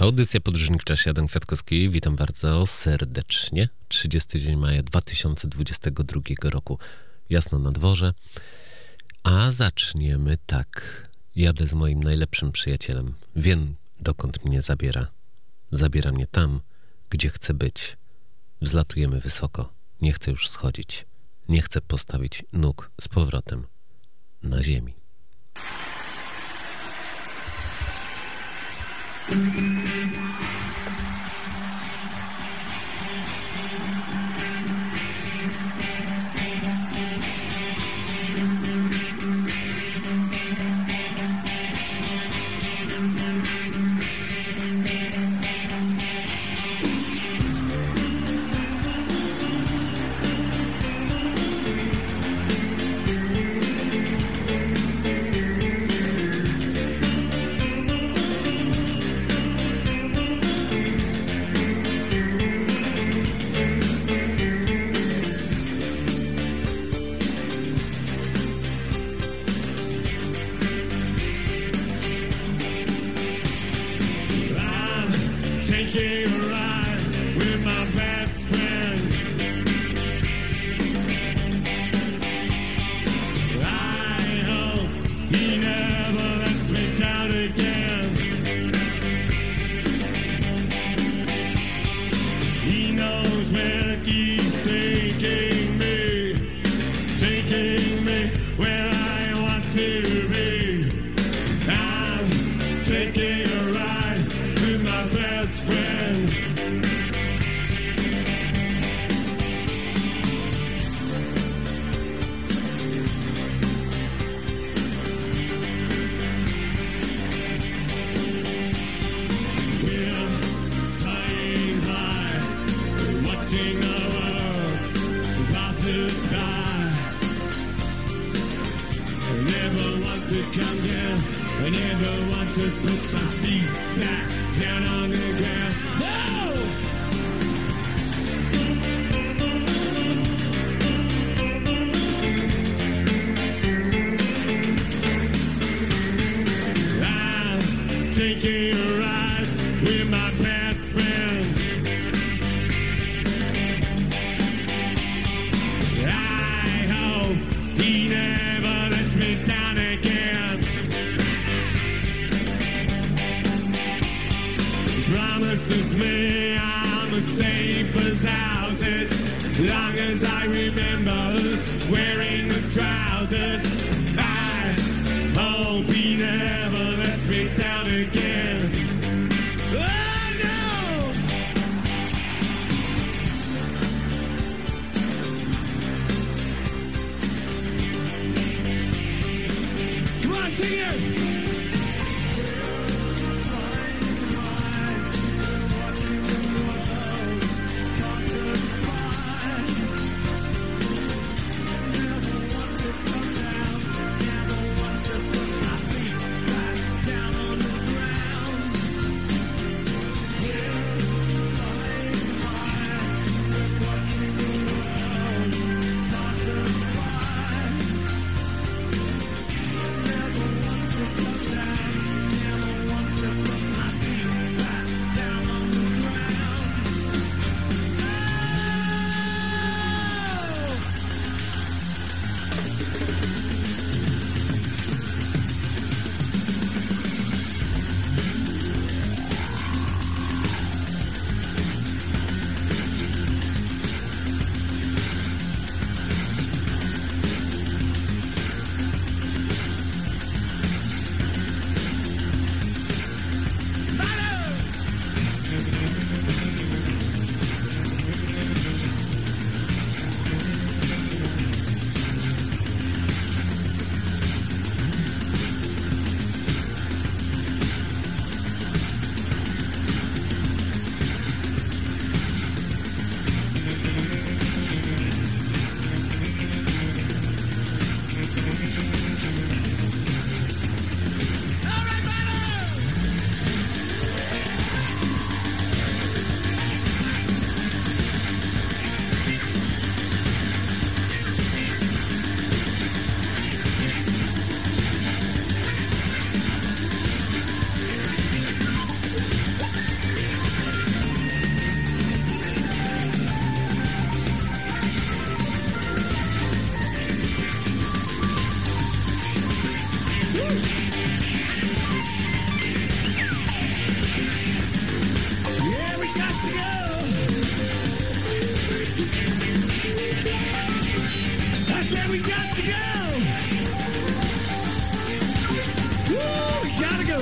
Audycja Podróżnik w czasie Adam Kwiatkowski. Witam bardzo serdecznie. 30 dzień maja 2022 roku. Jasno na dworze. A zaczniemy tak. Jadę z moim najlepszym przyjacielem. Wiem, dokąd mnie zabiera. Zabiera mnie tam, gdzie chcę być. Wzlatujemy wysoko. Nie chcę już schodzić. Nie chcę postawić nóg z powrotem na ziemi. Thank you.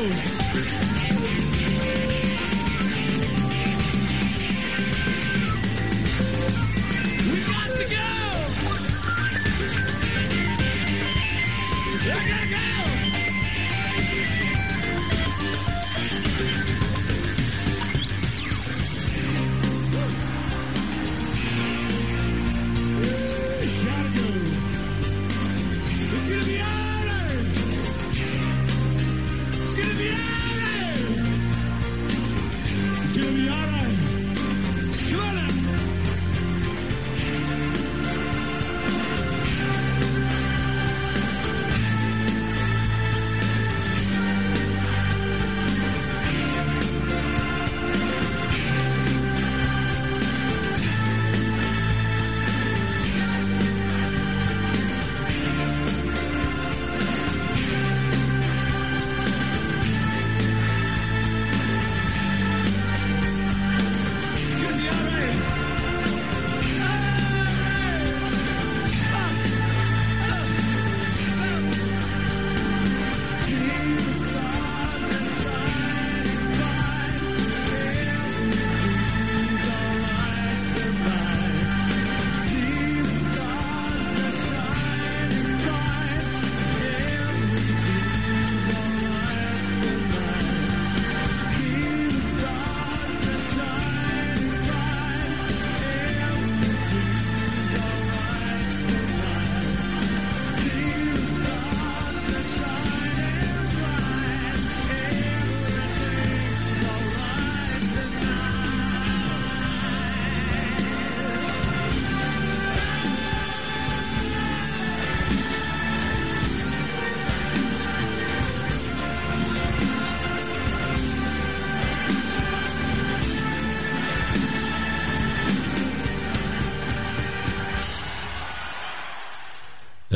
Bye.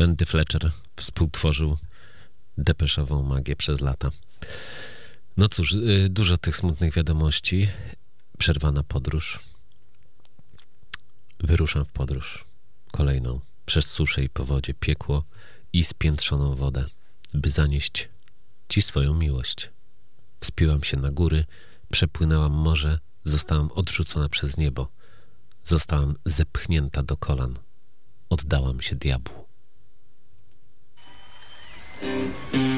Andy Fletcher współtworzył depeszową magię przez lata. No cóż, y, dużo tych smutnych wiadomości. Przerwana podróż. Wyruszam w podróż. Kolejną. Przez suszę i powodzie, piekło i spiętrzoną wodę, by zanieść Ci swoją miłość. Wspiłam się na góry, przepłynęłam morze, zostałam odrzucona przez niebo. Zostałam zepchnięta do kolan. Oddałam się diabłu. Thank you.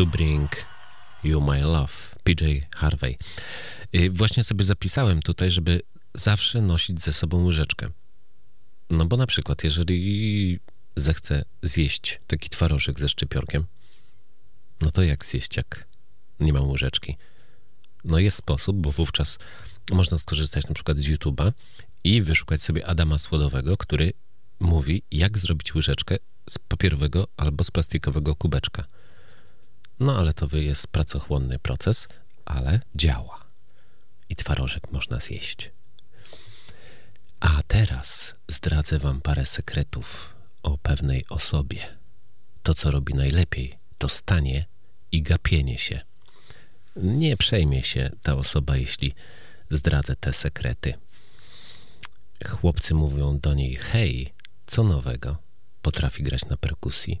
To Bring You My Love, PJ Harvey. Y, właśnie sobie zapisałem tutaj, żeby zawsze nosić ze sobą łyżeczkę. No bo na przykład, jeżeli zechcę zjeść taki twarożek ze szczypiorkiem, no to jak zjeść, jak nie mam łyżeczki? No jest sposób, bo wówczas można skorzystać na przykład z YouTube'a i wyszukać sobie Adama Słodowego, który mówi, jak zrobić łyżeczkę z papierowego albo z plastikowego kubeczka. No ale to jest pracochłonny proces, ale działa. I twarożek można zjeść. A teraz zdradzę wam parę sekretów o pewnej osobie. To, co robi najlepiej, to stanie i gapienie się. Nie przejmie się ta osoba, jeśli zdradzę te sekrety. Chłopcy mówią do niej: Hej, co nowego? Potrafi grać na perkusji.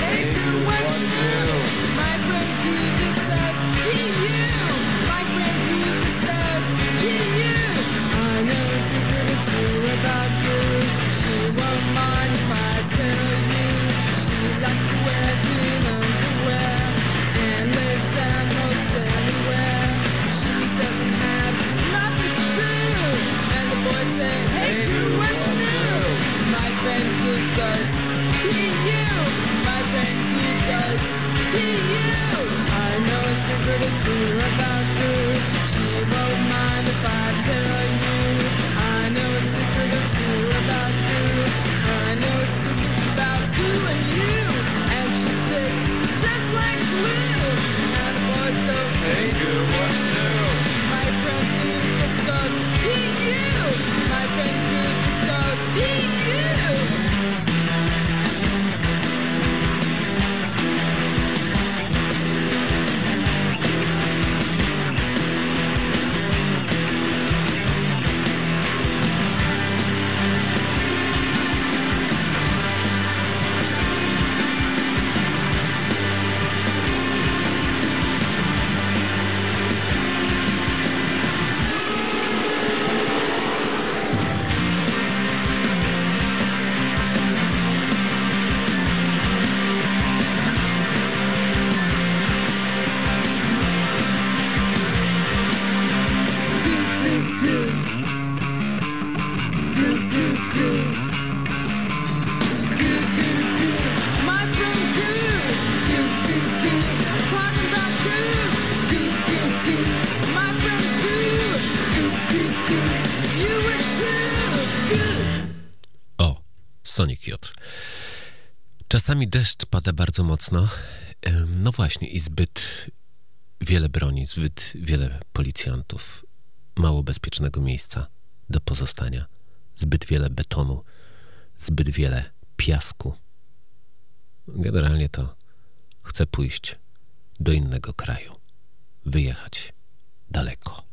Czasami deszcz pada bardzo mocno. No właśnie, i zbyt wiele broni, zbyt wiele policjantów, mało bezpiecznego miejsca do pozostania, zbyt wiele betonu, zbyt wiele piasku. Generalnie to chcę pójść do innego kraju, wyjechać daleko.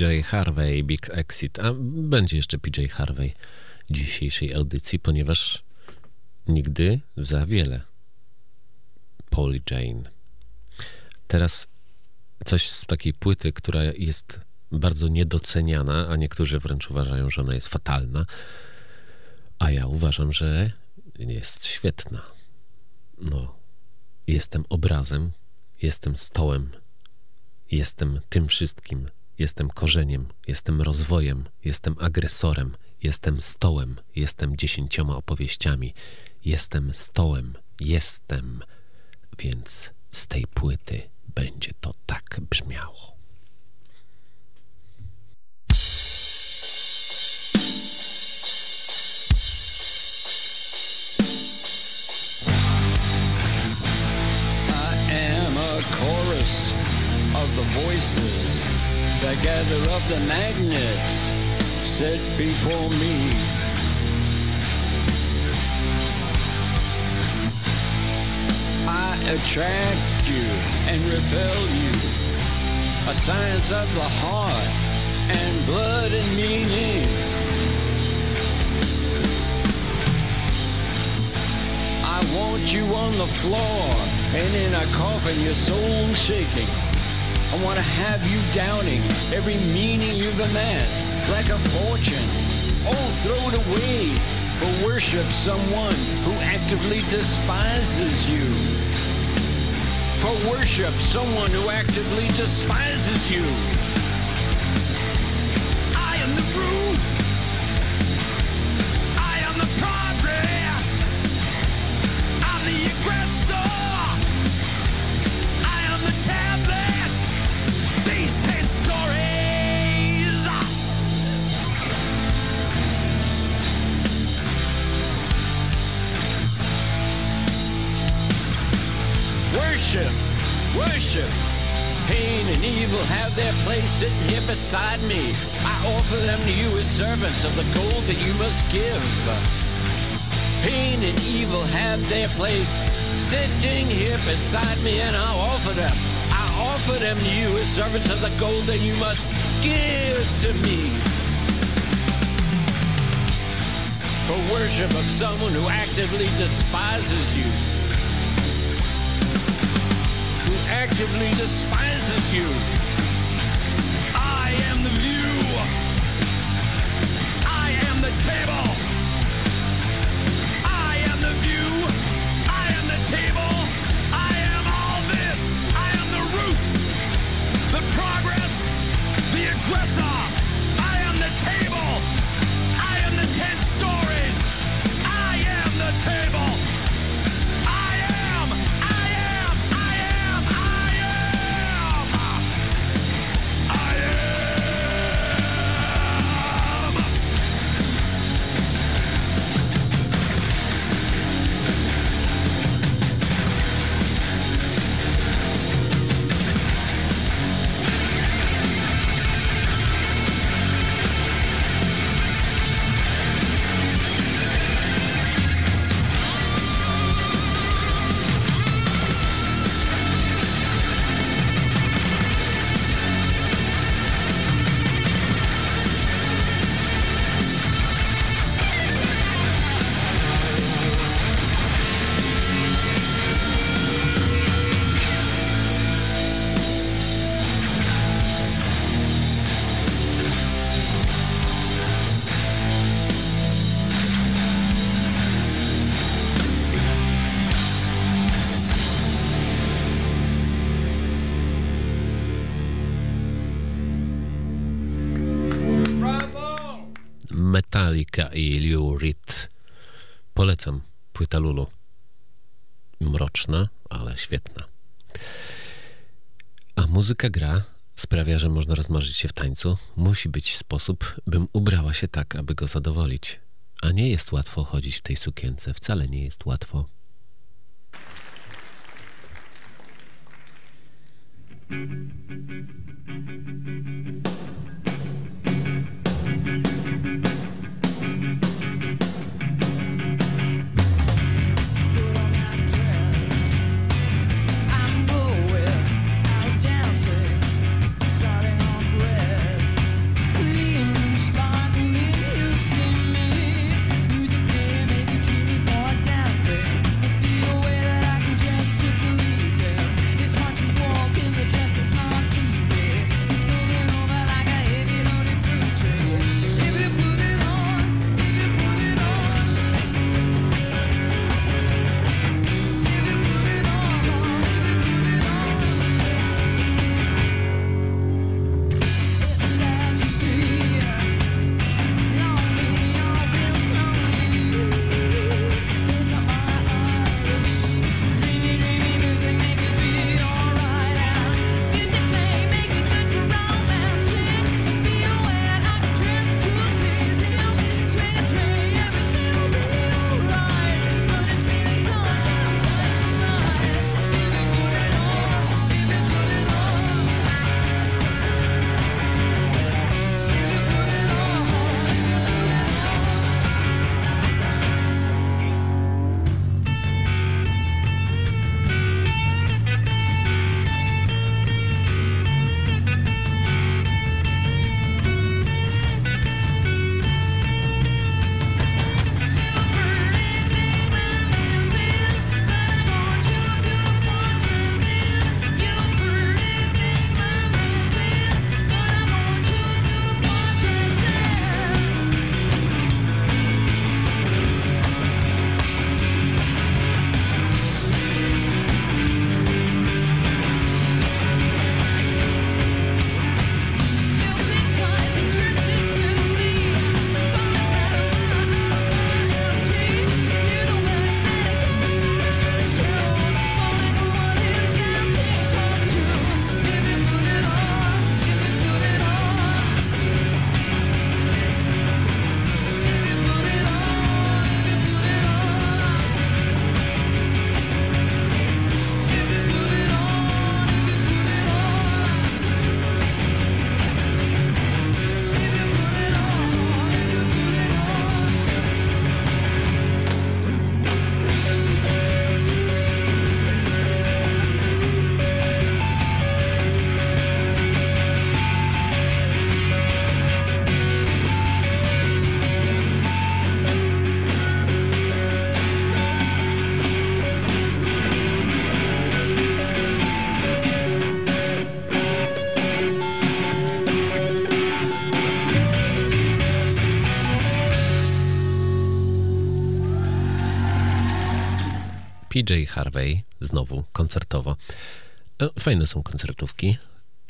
PJ Harvey, Big Exit. A będzie jeszcze PJ Harvey dzisiejszej audycji, ponieważ nigdy za wiele. Polly Jane. Teraz coś z takiej płyty, która jest bardzo niedoceniana, a niektórzy wręcz uważają, że ona jest fatalna, a ja uważam, że jest świetna. No, jestem obrazem, jestem stołem, jestem tym wszystkim, Jestem korzeniem, jestem rozwojem, jestem agresorem, jestem stołem, jestem dziesięcioma opowieściami, jestem stołem, jestem. Więc z tej płyty będzie to tak brzmiało. Voices the gather of the magnets set before me. I attract you and repel you, a science of the heart and blood and meaning. I want you on the floor and in a coffin, your soul shaking. I want to have you doubting every meaning you've amassed like a fortune. Oh, throw it away for worship someone who actively despises you. For worship someone who actively despises you. I am the root. Evil have their place sitting here beside me. I offer them to you as servants of the gold that you must give. Pain and evil have their place sitting here beside me, and I offer them. I offer them to you as servants of the gold that you must give to me. For worship of someone who actively despises you Who actively despises you. I Lulu. Mroczna, ale świetna. A muzyka gra sprawia, że można rozmarzyć się w tańcu. Musi być sposób, bym ubrała się tak, aby go zadowolić. A nie jest łatwo chodzić w tej sukience. Wcale nie jest łatwo. PJ Harvey, znowu koncertowo. E, fajne są koncertówki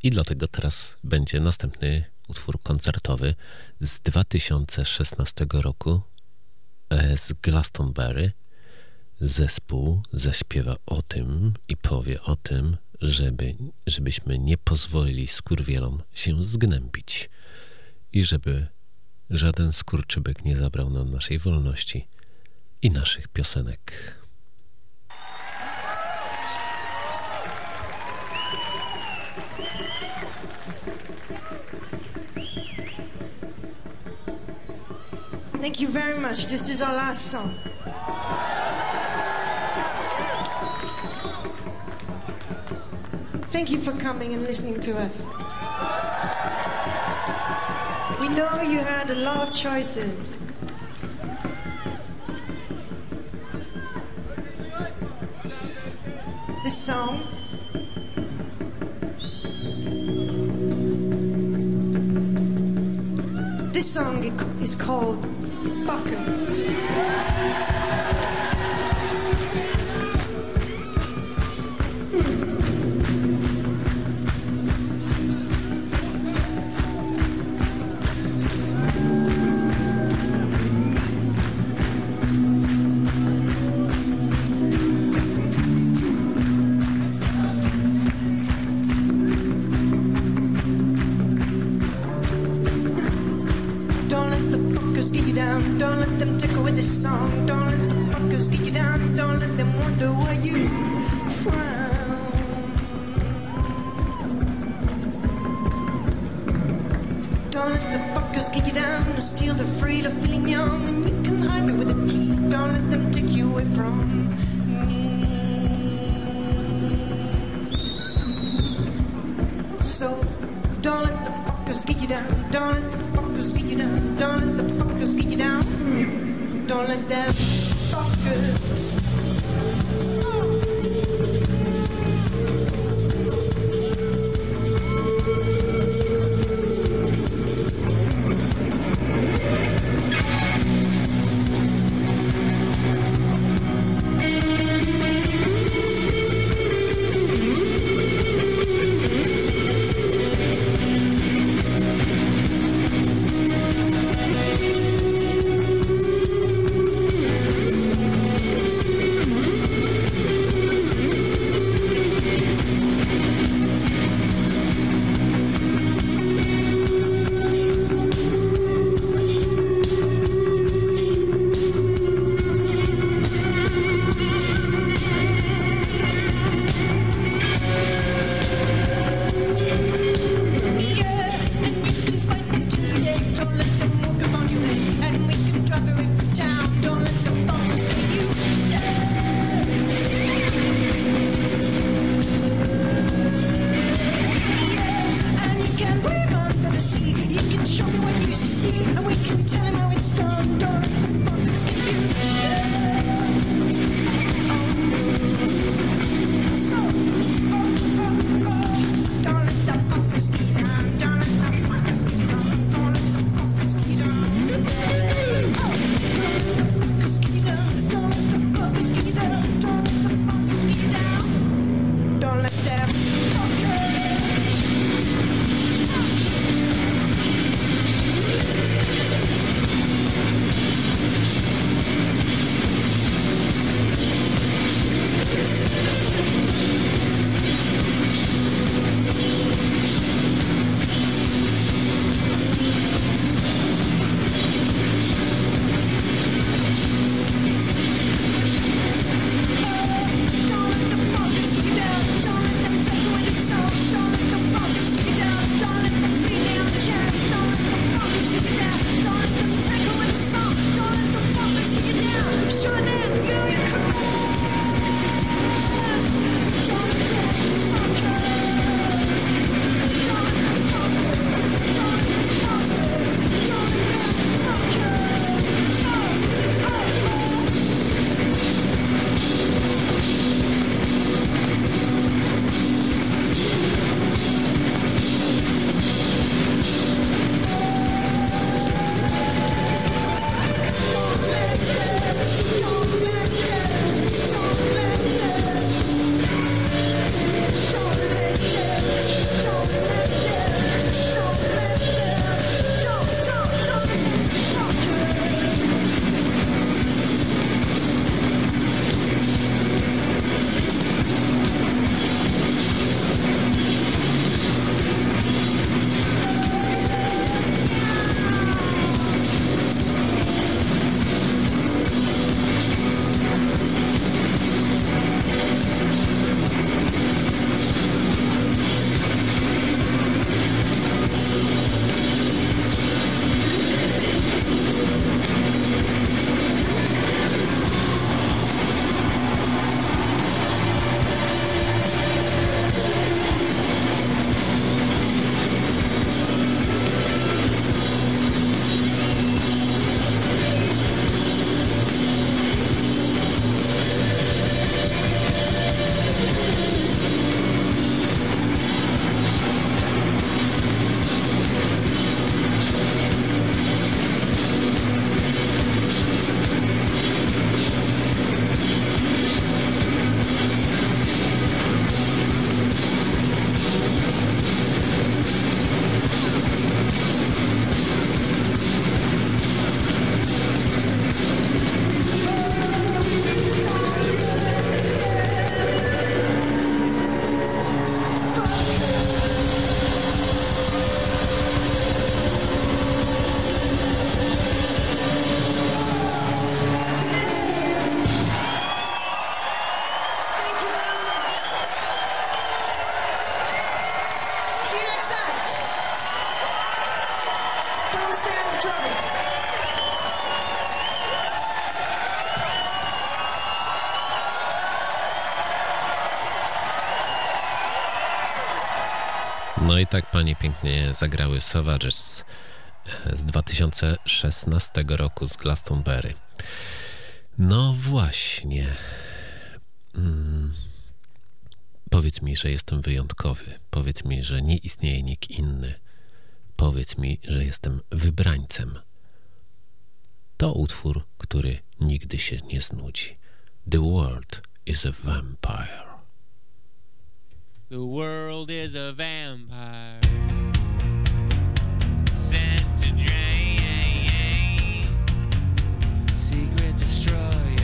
i dlatego teraz będzie następny utwór koncertowy z 2016 roku e, z Glastonbury. Zespół zaśpiewa o tym i powie o tym, żeby, żebyśmy nie pozwolili skurwielom się zgnębić i żeby żaden skurczybek nie zabrał nam naszej wolności i naszych piosenek. Thank you very much. This is our last song. Thank you for coming and listening to us. We know you had a lot of choices. This song This song is called fuckers. Tak panie pięknie zagrały Savages e, z 2016 roku z Glastonbury. No właśnie. Mm. Powiedz mi, że jestem wyjątkowy. Powiedz mi, że nie istnieje nikt inny. Powiedz mi, że jestem wybrańcem. To utwór, który nigdy się nie znudzi. The world is a vampire. The world is a vampire. Sent to drain. Secret destroyers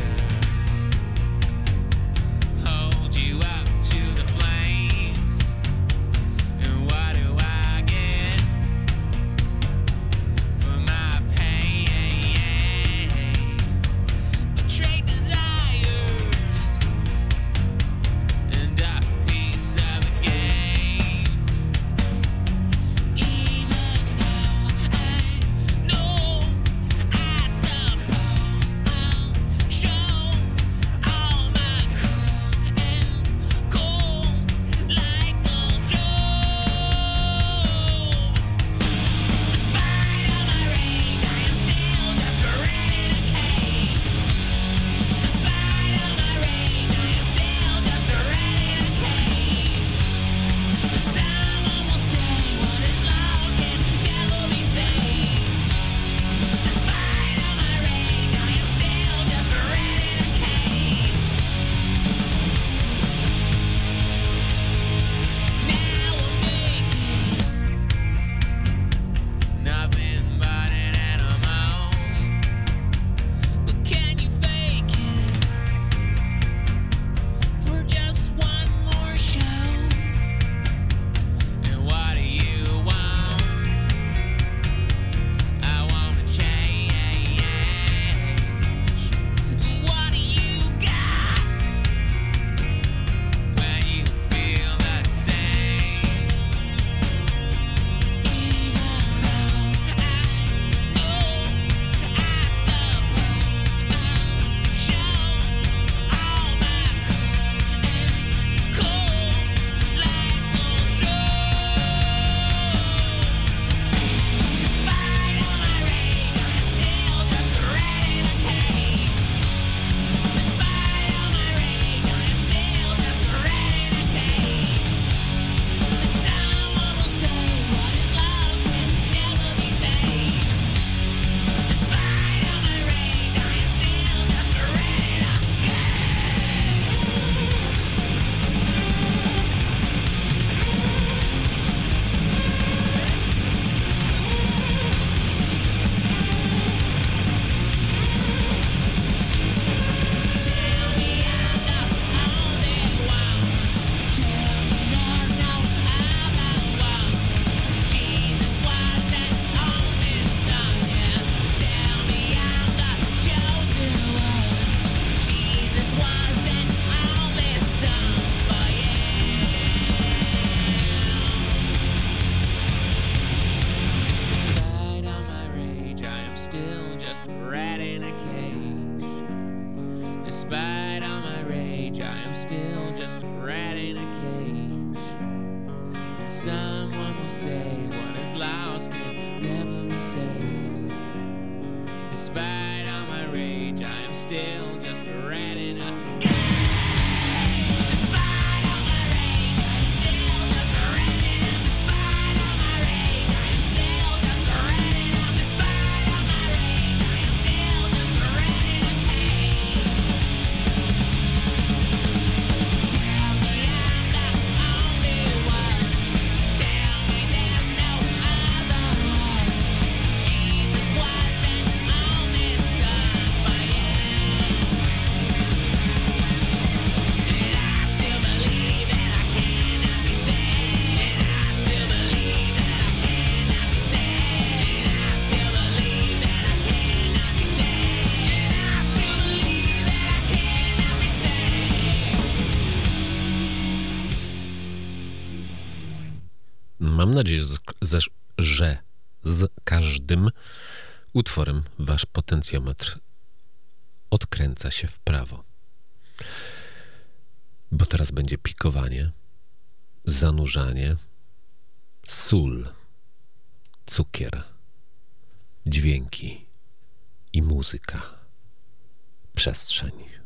Mam nadzieję, że- z każdym utworem wasz potencjometr odkręca się w prawo. Bo teraz będzie pikowanie, zanurzanie, sól, cukier, dźwięki i muzyka, przestrzeń.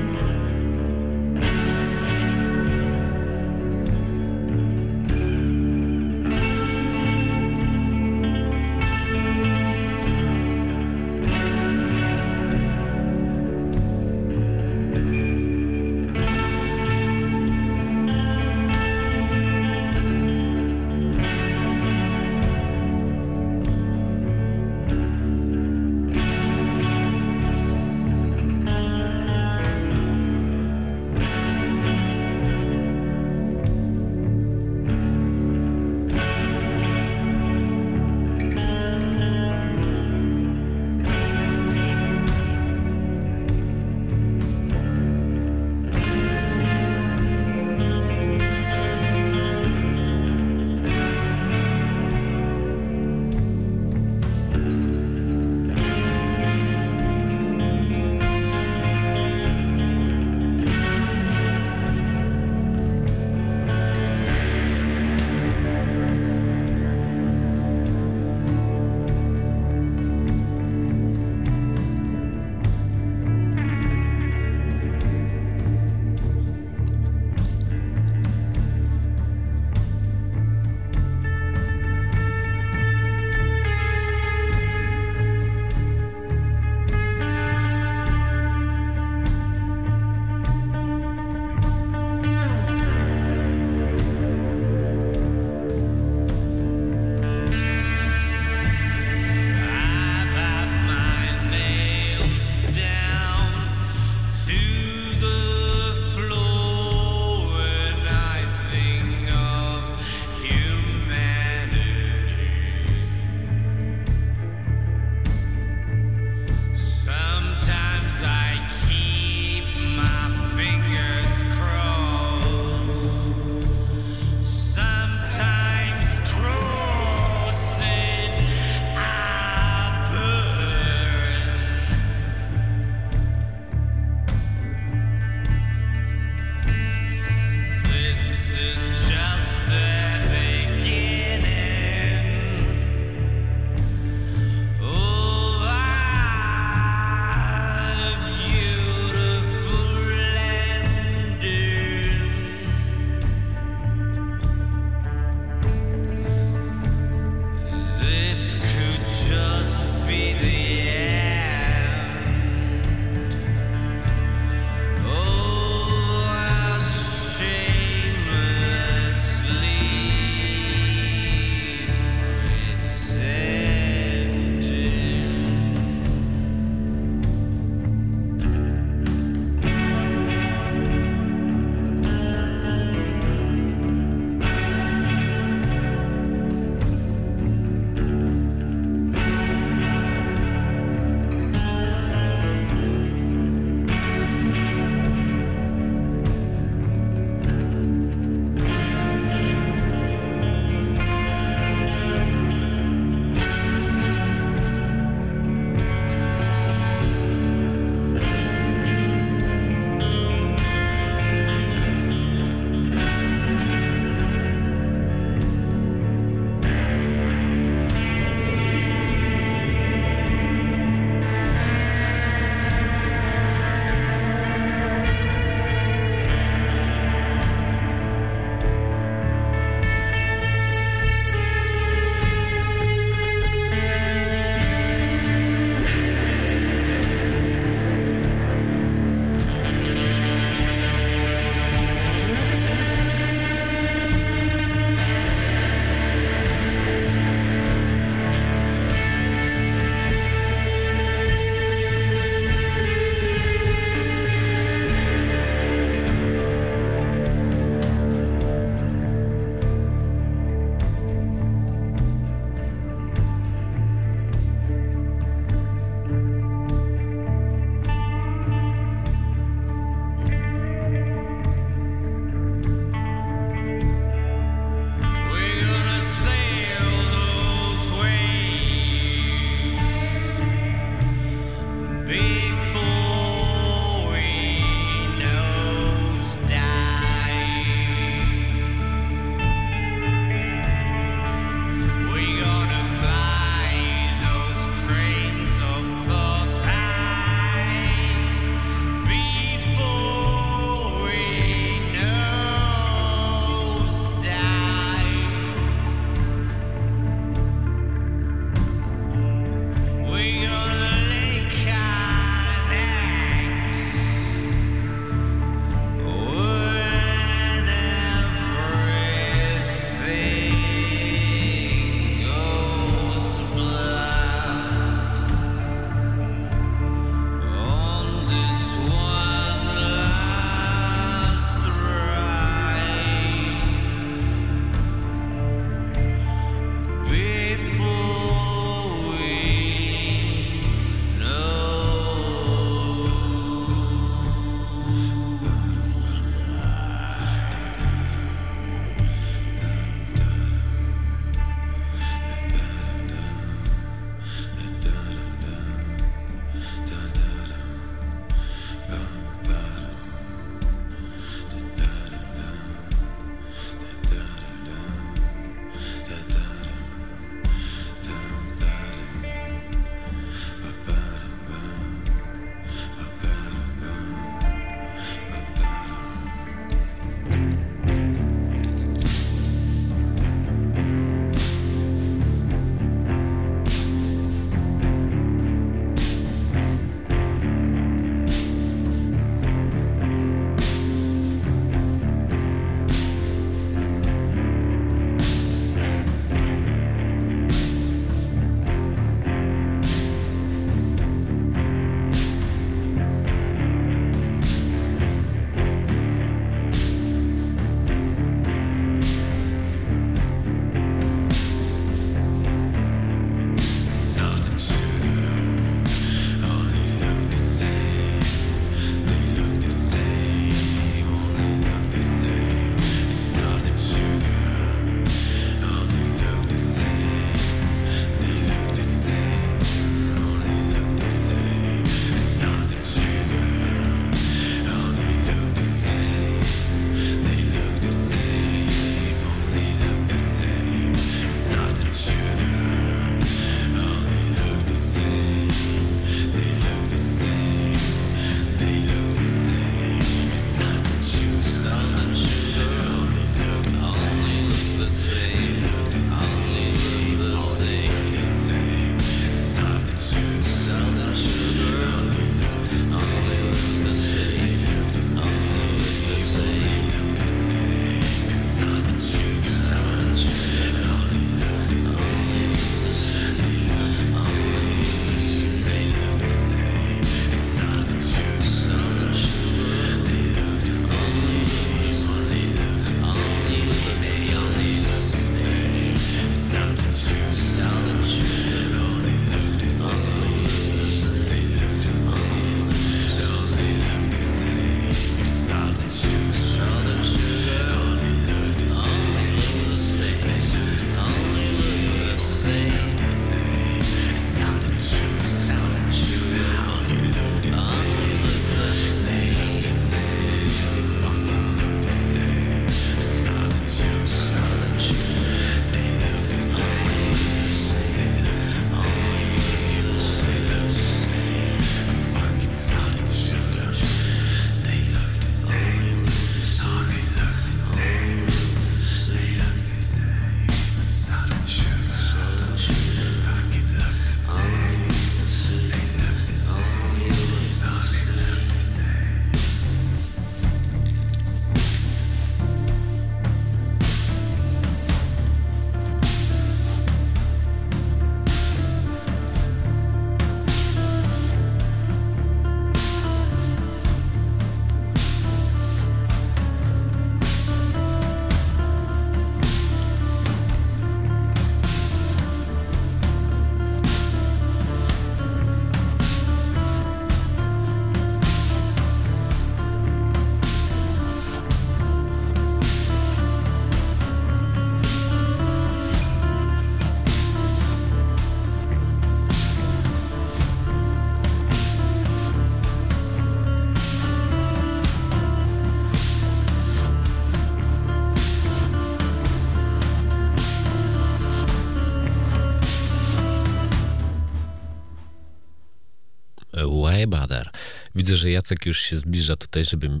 Widzę, że Jacek już się zbliża tutaj, żeby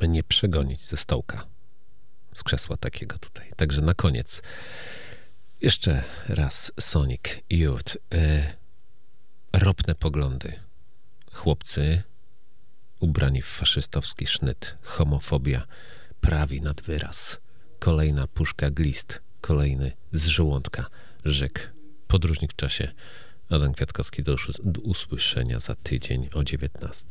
mnie przegonić ze stołka. Z krzesła takiego tutaj. Także na koniec. Jeszcze raz Sonic Youth. E, ropne poglądy. Chłopcy ubrani w faszystowski sznyt. Homofobia prawi nad wyraz. Kolejna puszka glist. Kolejny z żołądka. Rzek. Podróżnik w czasie. Adam Kwiatkowski, do usłyszenia za tydzień o 19.